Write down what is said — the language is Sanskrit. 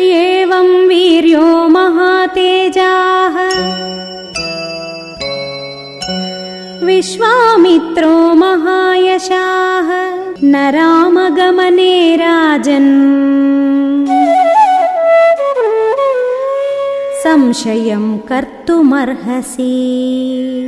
एवं वीर्यो महातेजाः। विश्वामित्रो महायशाः। न रामगमने राजन्। संशयं कर्तुमर्हसि।